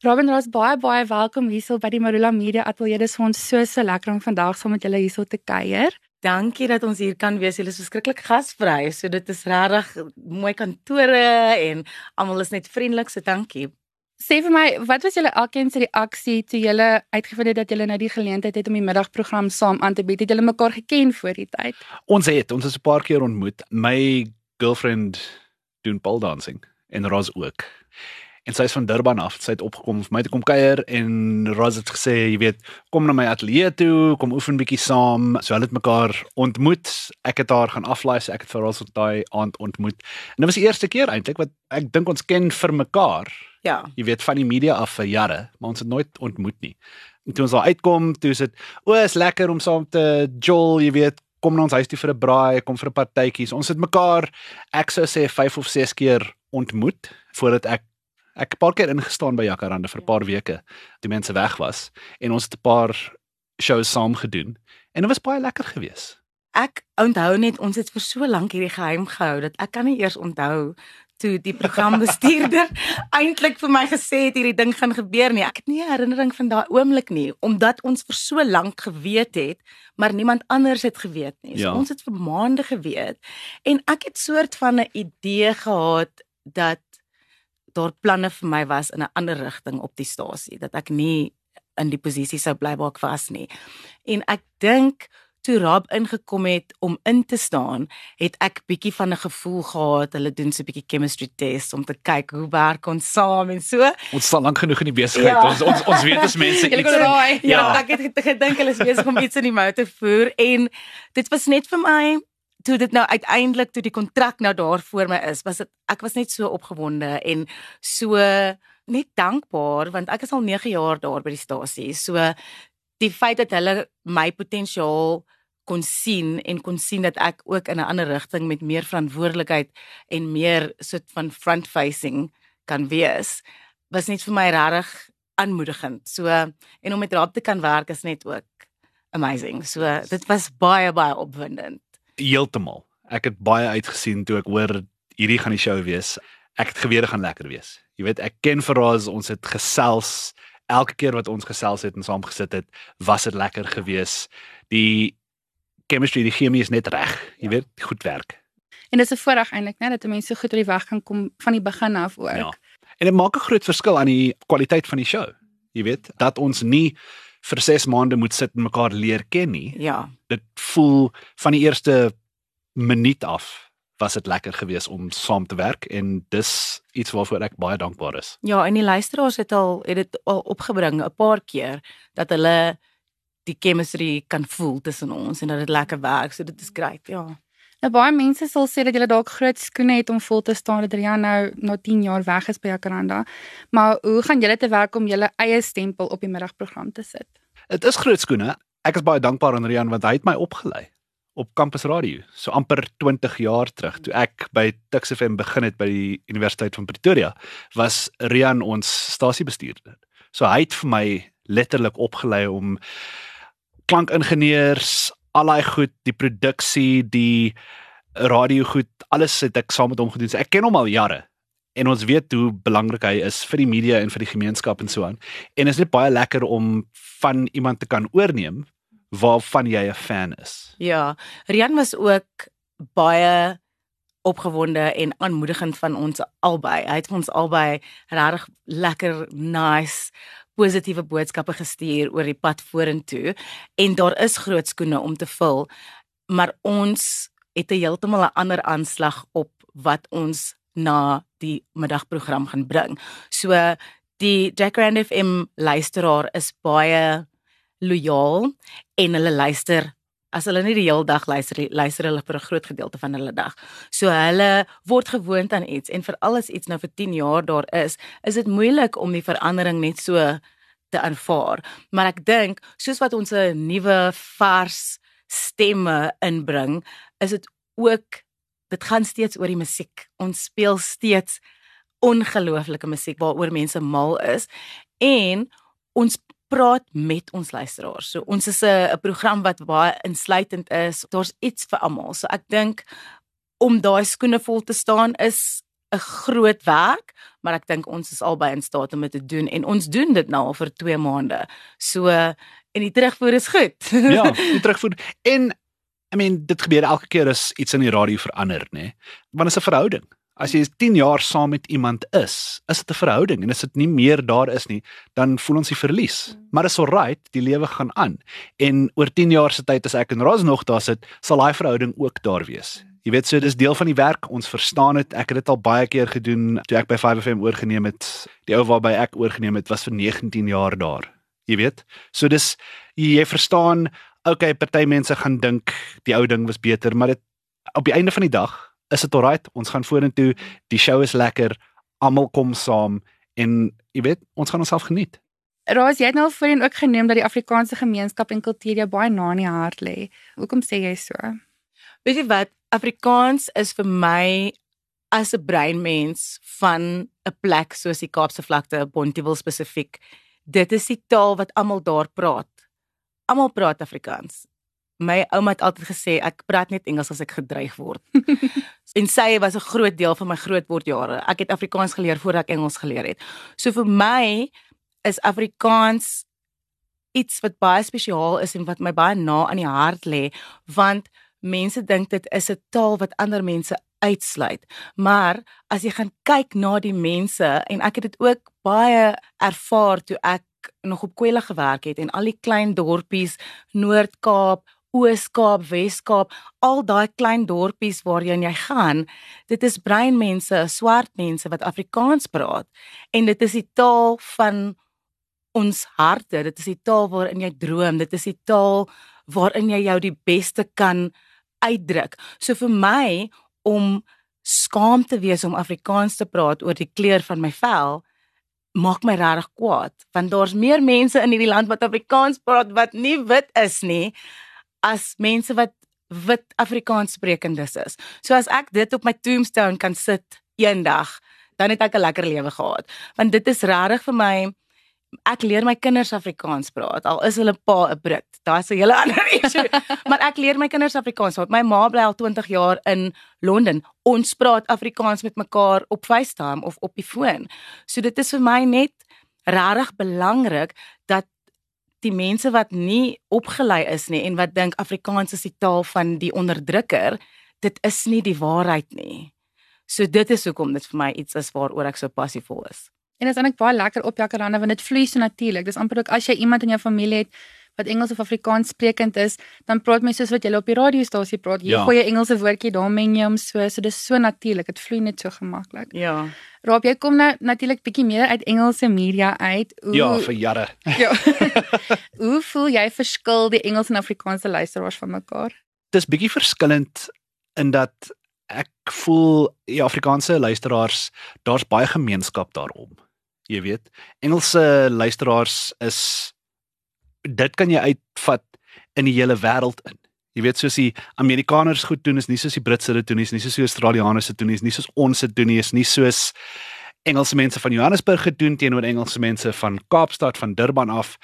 Robin Ross baie baie welkom hierso by die Marula Media Ateljee. Dit is vir ons so so lekker om vandag saam met julle hierso te kuier. Dankie dat ons hier kan wees. Julle is verskriklik gasvry. So dit is regtig mooi kantore en almal is net vriendelik. So dankie. Sê vir my, wat was julle alkeen se reaksie toe julle uitgevind het dat julle nou die geleentheid het om die middagprogram saam aan te bied? Het julle mekaar geken voor die tyd? Ons het ons is 'n paar keer ontmoet. My girlfriend doen pole dancing en Ros ook. En sy is van Durban af. Sy het opgekom vir my te kom kuier en Ros het gesê, jy weet, kom na my ateljee toe, kom oefen bietjie saam. So hulle het mekaar ontmoet. Ek het haar gaan aflaai, so ek het vir Ros op daai aand ontmoet. En dit was die eerste keer eintlik wat ek dink ons ken vir mekaar. Ja. Jy weet van die media af vir jare, maar ons het nooit ontmoet nie. En toe ons daar uitkom, toe is dit o, is lekker om saam te jol, jy weet, kom na ons huis toe vir 'n braai, kom vir 'n partytjies. Ons het mekaar ek sou sê 5 of 6 keer ontmoet voordat ek ek 'n paar keer ingestaan by Jacaranda vir 'n paar weke toe mense weg was en ons het 'n paar shows saam gedoen en dit was baie lekker geweest. Ek onthou net ons het vir so lank hierdie geheim gehou dat ek kan nie eers onthou toe die programbestuurder eintlik vir my gesê het hierdie ding gaan gebeur nie. Ek het nie herinnering van daai oomblik nie omdat ons vir so lank geweet het, maar niemand anders het geweet nie. So Ja. ons het vir maande geweet en ek het soort van 'n idee gehad dat daar planne vir my was in 'n ander rigting op die stasie, dat ek nie in die posisie sou bly waar ek was nie. En ek dink toe Rob ingekom het om in te staan, het ek bietjie van 'n gevoel gehad. Hulle doen so 'n bietjie chemistry test om te kyk hoe werk ons saam en so. Ons staan lank genoeg in die besigheid. Ja. Ons ons ons weet as mense iets. Ja, Ja. ek het ge- gedink hulle is besig om iets in die mou te voer en dit was net vir my toe dit nou uiteindelik toe die kontrak nou daar voor my is, was dit ek was net so opgewonde en so net dankbaar want ek is al 9 jaar daar by die stasie. So die feit dat hulle my potensiaal kon sien en kon sien dat ek ook in 'n ander rigting met meer verantwoordelikheid en meer soort van front facing kan wees was net vir my regtig aanmoedigend. So en om met Raad te kan werk is net ook amazing. So dit was baie baie opwindend. Heeltemal. Ek het baie uitgesien toe ek hoor hierdie gaan die show wees. Ek het geweet dit gaan lekker wees. Jy weet, ek ken Faraz, ons het gesels elke keer wat ons gesels het en saam gesit het, was dit lekker gewees. Die chemistry, die chemie is net reg. Jy weet, goed werk. En dis 'n voorreg eintlik, né, dat 'n mens so goed oor die weg kan kom van die begin af ook. Ja. En dit maak 'n groot verskil aan die kwaliteit van die show. Jy weet, dat ons nie vir 6 maande moet sit en mekaar leer ken nie. Ja. Dit voel van die eerste minuut af was dit lekker geweest om saam te werk en dis iets waarvoor ek baie dankbaar is. Ja, en die luisteraars het al het dit al opgebring 'n paar keer dat hulle die chemistry kan voel tussen ons en dat dit lekker werk. So dit is great, ja. Nou baie mense sal sê dat jy dalk groot skoene het om vol te staan dat Rian nou na 10 jaar weg is by Jacaranda. Maar hoe gaan julle te werk om julle eie stempel op die middagprogram te sit? Dit is groot skoene. Ek is baie dankbaar aan Rian want hy het my opgelei op Campus Radio. So amper 20 jaar terug toe ek by Tuks FM begin het by die Universiteit van Pretoria, was Rian ons stasiebestuurder. So hy het vir my letterlik opgelei om klankingenieurs, al daai goed, die produksie, die radio goed, alles het ek saam met hom gedoen. So ek ken hom al jare en ons weet hoe belangrik hy is vir die media en vir die gemeenskap en so aan. En is net baie lekker om van iemand te kan oorneem waarvan jy 'n fan is. Ja, Rian was ook baie opgewonde en aanmoedigend van ons albei. Hy het ons albei regtig lekker nice positiewe boodskappe gestuur oor die pad vorentoe en daar is groot skoene om te vul, maar ons het 'n heeltemal 'n ander aanslag op wat ons na die middagprogram gaan bring. So die Jack Rand FM luisteraar is baie lojaal en hulle luister as hulle nie die hele dag luister luister hulle vir 'n groot gedeelte van hulle dag. So hulle word gewoond aan iets en veral as iets nou vir 10 jaar daar is, is dit moeilik om die verandering net so te aanvaar. Maar ek dink soos wat ons 'n nuwe vars stemme inbring, is dit ook dit gaan steeds oor die musiek. Ons speel steeds ongelooflike musiek waaroor mense mal is en ons praat met ons luisteraars. So ons is 'n program wat baie insluitend is. Daar's iets vir almal. So ek dink om daai skoene vol te staan is 'n groot werk, maar ek dink ons is albei in staat om dit te doen en ons doen dit nou al vir 2 maande. So en die terugvoer is goed. Ja, die terugvoer en I mean dit gebeur elke keer as iets in die radio verander, nê. Nee? Want dit is 'n verhouding. As jy 10 jaar saam met iemand is, is dit 'n verhouding en as dit nie meer daar is nie, dan voel ons die verlies. Maar dit is alright, die lewe gaan aan. En oor 10 jaar se tyd as ek en Ros nog daar sit, sal daai verhouding ook daar wees. Jy weet so dis deel van die werk. Ons verstaan dit. Ek het dit al baie keer gedoen toe ek by 5FM oorgeneem het. Die ou waarby ek oorgeneem het was vir 19 jaar daar. Jy weet. So dis jy, jy verstaan, okay, party mense gaan dink die ou ding was beter, maar dit op die einde van die dag is dit alright. Ons gaan vorentoe. Die show is lekker. Almal kom saam en jy weet, ons gaan onsself geniet. Raas, jy het nou voorheen ook genoem dat die Afrikaanse gemeenskap en kultuur jou baie na in die hart lê. Hoekom sê jy so? Weet jy wat? Afrikaans is vir my as 'n breinmens van 'n plek soos die Kaapse vlakte, Bonteheuwel spesifiek. Dit is die taal wat almal daar praat. Almal praat Afrikaans. My ouma het altyd gesê ek praat net Engels as ek gedreig word. en sy was 'n groot deel van my grootwordjare. Ek het Afrikaans geleer voordat ek Engels geleer het. So vir my is Afrikaans iets wat baie spesiaal is en wat my baie na aan die hart lê want mense dink dit is 'n taal wat ander mense uitsluit. Maar as jy gaan kyk na die mense en ek het dit ook baie ervaar toe ek nog op Kwela gewerk het en al die klein dorpies Noord-Kaap, Oos-Kaap, Wes-Kaap, al daai klein dorpies waarheen jy gaan, dit is breinmense, swart mense wat Afrikaans praat en dit is die taal van ons harte, dit is die taal waarin jy droom, dit is die taal waarin jy jou die beste kan uitdruk. So vir my om skaam te wees om Afrikaans te praat oor die kleur van my vel maak my regtig kwaad want daar's meer mense in hierdie land wat Afrikaans praat wat nie wit is nie as mense wat wit Afrikaans sprekendes is. So as ek dit op my tombstone kan sit eendag, dan het ek 'n lekker lewe gehad. Want dit is regtig vir my ek leer my kinders Afrikaans praat al is hulle pa 'n Brit. Daar's 'n hele ander issue. maar ek leer my kinders Afrikaans. My ma bly al 20 jaar in Londen. Ons praat Afrikaans met mekaar op FaceTime of op die foon. So dit is vir my net regtig belangrik dat die mense wat nie opgelei is nie en wat dink Afrikaans is die taal van die onderdrukker, dit is nie die waarheid nie. So dit is hoekom dit vir my iets is waaroor ek so passievol is. En dit is eintlik baie lekker op Jacaranda want dit vloei so natuurlik. Dis amper ook as jy iemand in jou familie het wat Engels of Afrikaans sprekend is, dan praat mense soos wat jy op die radiostasie praat. Jy ja. gooi 'n Engelse woordjie, dan meng jy hom so, so dis so natuurlik. Dit vloei net so gemaklik. Ja. Raap jy kom nou natuurlik bietjie meer uit Engelse media uit. Hoe, ja, vir jare. Ja. Hoe voel jy verskil die Engels en Afrikaanse luisteraars van mekaar? Dis bietjie verskillend in dat ek voel die Afrikaanse luisteraars, daar's baie gemeenskap daarom jy weet. Engelse luisteraars is dit kan jy uitvat in die hele wêreld in. Jy weet soos die Amerikaners goed doen is nie soos die Britse dit doen nie, is nie soos die Australianers dit doen nie, is nie soos ons dit doen nie, is nie soos Engelse mense van Johannesburg gedoen teenoor Engelse mense van Kaapstad van Durban af.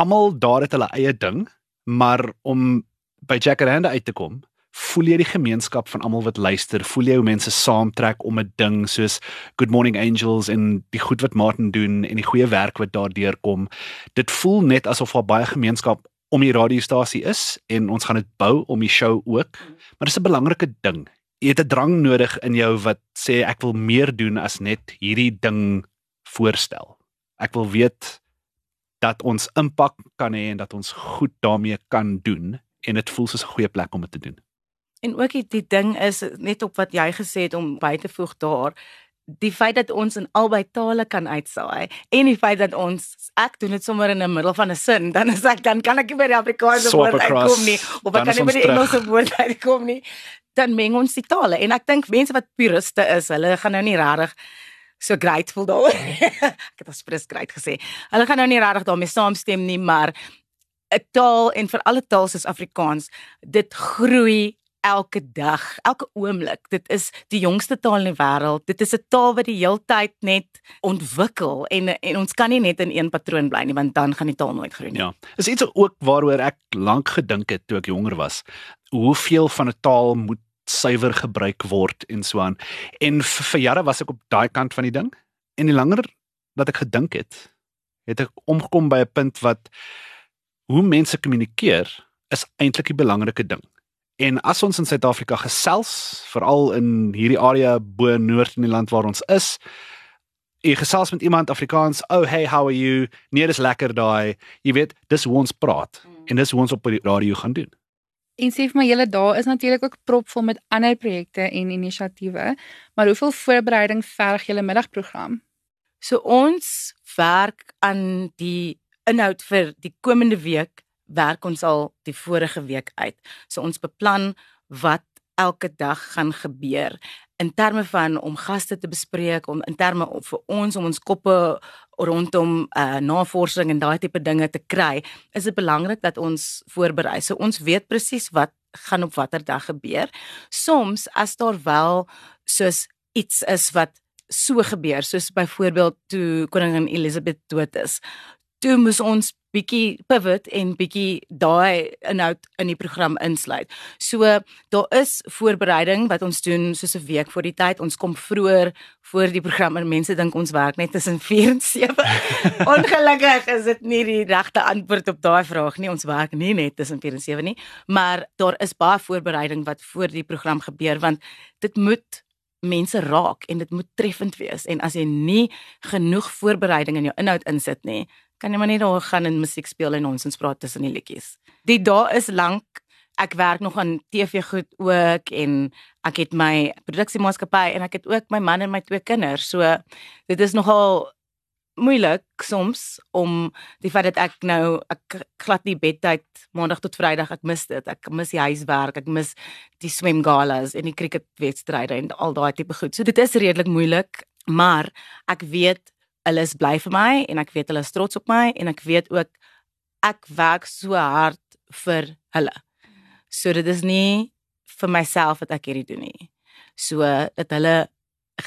Almal daar het hulle eie ding, maar om by Jacaranda uit te kom, voel jy die gemeenskap van almal wat luister, voel jy hoe mense saamtrek om 'n ding soos Good Morning Angels en die goed wat Martin doen en die goeie werk wat daardeur kom. Dit voel net asof daar baie gemeenskap om die radiostasie is en ons gaan dit bou om die show ook. Maar dis 'n belangrike ding. Jy het 'n drang nodig in jou wat sê ek wil meer doen as net hierdie ding voorstel. Ek wil weet dat ons impak kan hê en dat ons goed daarmee kan doen en dit voel soos 'n goeie plek om dit te doen. En ook die, die ding is net op wat jy gesê het om by te voeg daar die feit dat ons in albei tale kan uitsaai en die feit dat ons ek doen dit sommer in 'n middel van 'n sin dan is ek dan kan ek nie by die Afrikaanse woord uitkom nie of ek kan nie by die Engelse woord uitkom nie dan meng ons die tale. En ek dink mense wat puriste is hulle gaan nou nie regtig so grateful daaroor ek het aspres great gesê. Hulle gaan nou nie regtig daarmee saamstem nie maar 'n taal en vir alle tale soos Afrikaans dit groei elke dag, elke oomblik. Dit is die jongste taal in die wêreld. Dit is 'n taal wat die heeltyd net ontwikkel en en ons kan nie net in een patroon bly nie want dan gaan die taal nooit groei nie. Ja. Is iets ook waaroor ek lank gedink het toe ek jonger was. Hoeveel van 'n taal moet suiwer gebruik word en so aan. En vir, jare was ek op daai kant van die ding. En die langer dat ek gedink het, het ek omgekom by 'n punt wat hoe mense kommunikeer is eintlik die belangrike ding. En as ons in Suid-Afrika gesels, veral in hierdie area bo noord in die land waar ons is, jy gesels met iemand Afrikaans, "Oh hey, how are you?" Nee, dis lekker daai. Jy weet, dis hoe ons praat en dis hoe ons op die radio gaan doen. En sê vir my julle daar is natuurlik ook propvol met ander projekte en inisiatiewe, maar hoeveel voorbereiding verg julle middagprogram? So ons werk aan die inhoud vir die komende week werk ons al die vorige week uit. So ons beplan wat elke dag gaan gebeur in terme van om gaste te bespreek om in terme vir ons om ons koppe rondom uh navorsing en daai tipe dinge te kry is dit belangrik dat ons voorberei. So ons weet presies wat gaan op watter dag gebeur. Soms as daar wel soos iets is wat so gebeur soos byvoorbeeld toe koningin Elizabeth dood is toe moes ons bietjie pivot en bietjie daai inhoud in die program insluit. So daar is voorbereiding wat ons doen soos 'n week voor die tyd. Ons kom vroeër voor die program en mense dink ons werk net tussen 4 en 7. Ongelukkig is dit nie die regte antwoord op daai vraag nie. Ons werk nie net tussen 4 en 7 nie, maar daar is baie voorbereiding wat voor die program gebeur want dit moet mense raak en dit moet treffend wees en as jy nie genoeg voorbereiding in jou inhoud insit nie, kan jy maar net daar gaan en musiek speel en ons ons praat tussen die liedjies. Die dae is lank. Ek werk nog aan TV goed ook en ek het my produksiemaatskappy en ek het ook my man en my twee kinders. So dit is nogal moeilik soms om die feit dat ek nou ek glad nie bedtyd maandag tot vrydag ek mis dit ek mis die huiswerk ek mis die swemgalas en die cricketwedstryde en al daai tipe goed so dit is redelik moeilik maar ek weet hulle is bly vir my en ek weet hulle is trots op my en ek weet ook ek werk so hard vir hulle. So dit is nie vir myself wat ek hierdie doen nie. So dat hulle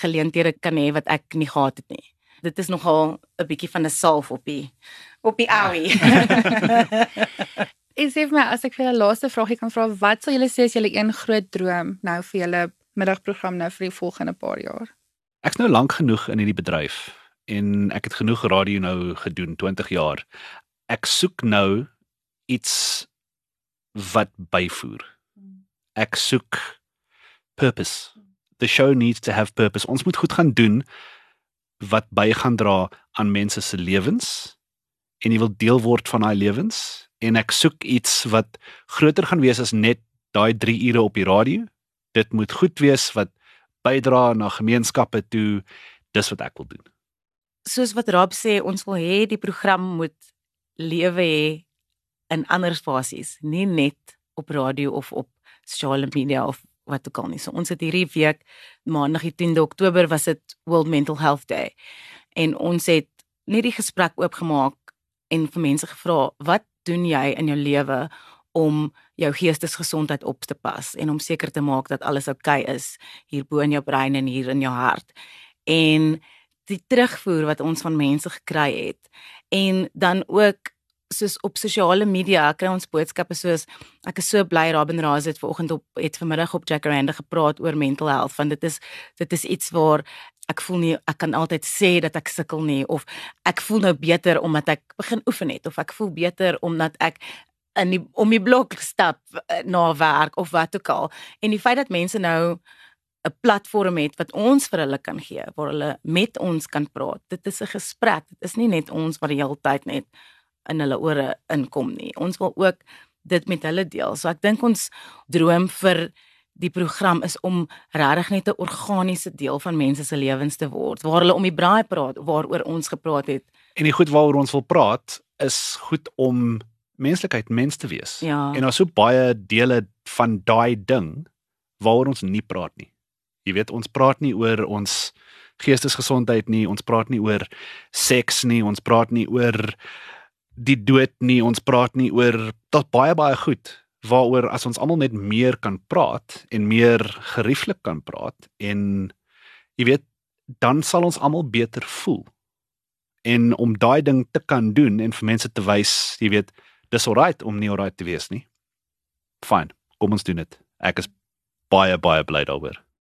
geleenthede kan hê wat ek nie gehad het nie. Dit is nogal 'n bietjie van 'n salf op die op die owie. Is dit my as ek vir 'n laaste vraagie kan vra, wat sal julle sê is julle een groot droom nou vir julle middagprogram nou vir die volgende paar jaar? Ek's nou lank genoeg in hierdie bedryf en ek het genoeg radio nou gedoen 20 jaar. Ek soek nou iets wat byvoer. Ek soek purpose. The show needs to have purpose. Ons moet goed gaan doen wat by gaan dra aan mense se lewens en jy wil deel word van daai lewens en ek soek iets wat groter gaan wees as net daai 3 ure op die radio. Dit moet goed wees wat bydra na gemeenskappe toe. Dis wat ek wil doen soos wat Rob sê, ons wil hê die program moet lewe hê in ander spasies, nie net op radio of op sosiale media of wat ook al nie. So ons het hierdie week maandag die 10de Oktober was dit World Mental Health Day. En ons het net die gesprek oopgemaak en vir mense gevra, "Wat doen jy in jou lewe om jou geestesgesondheid op te pas en om seker te maak dat alles oukei okay is hier bo in jou brein en hier in jou hart?" En die terugvoer wat ons van mense gekry het. En dan ook soos op sosiale media kry ons boodskappe soos ek is so bly Robin Raas het vanoggend op het vanmiddag op Jackaranda gepraat oor mental health want dit is dit is iets waar ek voel nie ek kan altyd sê dat ek sukkel nie of ek voel nou beter omdat ek begin oefen het of ek voel beter omdat ek in die om die blok stap eh, na werk of wat ook al. En die feit dat mense nou 'n platform het wat ons vir hulle kan gee waar hulle met ons kan praat. Dit is 'n gesprek. Dit is nie net ons wat die hele tyd net in hulle ore inkom nie. Ons wil ook dit met hulle deel. So ek dink ons droom vir die program is om regtig net 'n organiese deel van mense se lewens te word waar hulle om die braai praat waaroor ons gepraat het. En die goed waaroor ons wil praat is goed om menslikheid mens te wees. Ja. En daar's so baie dele van daai ding waaroor ons nie praat nie. Jy weet ons praat nie oor ons geestesgesondheid nie, ons praat nie oor seks nie, ons praat nie oor die dood nie, ons praat nie oor tot baie baie goed waaroor as ons almal net meer kan praat en meer gerieflik kan praat en jy weet dan sal ons almal beter voel. En om daai ding te kan doen en vir mense te wys, jy weet, dis alright om nie alright te wees nie. Fyn, kom ons doen dit. Ek is baie baie bly daaroor.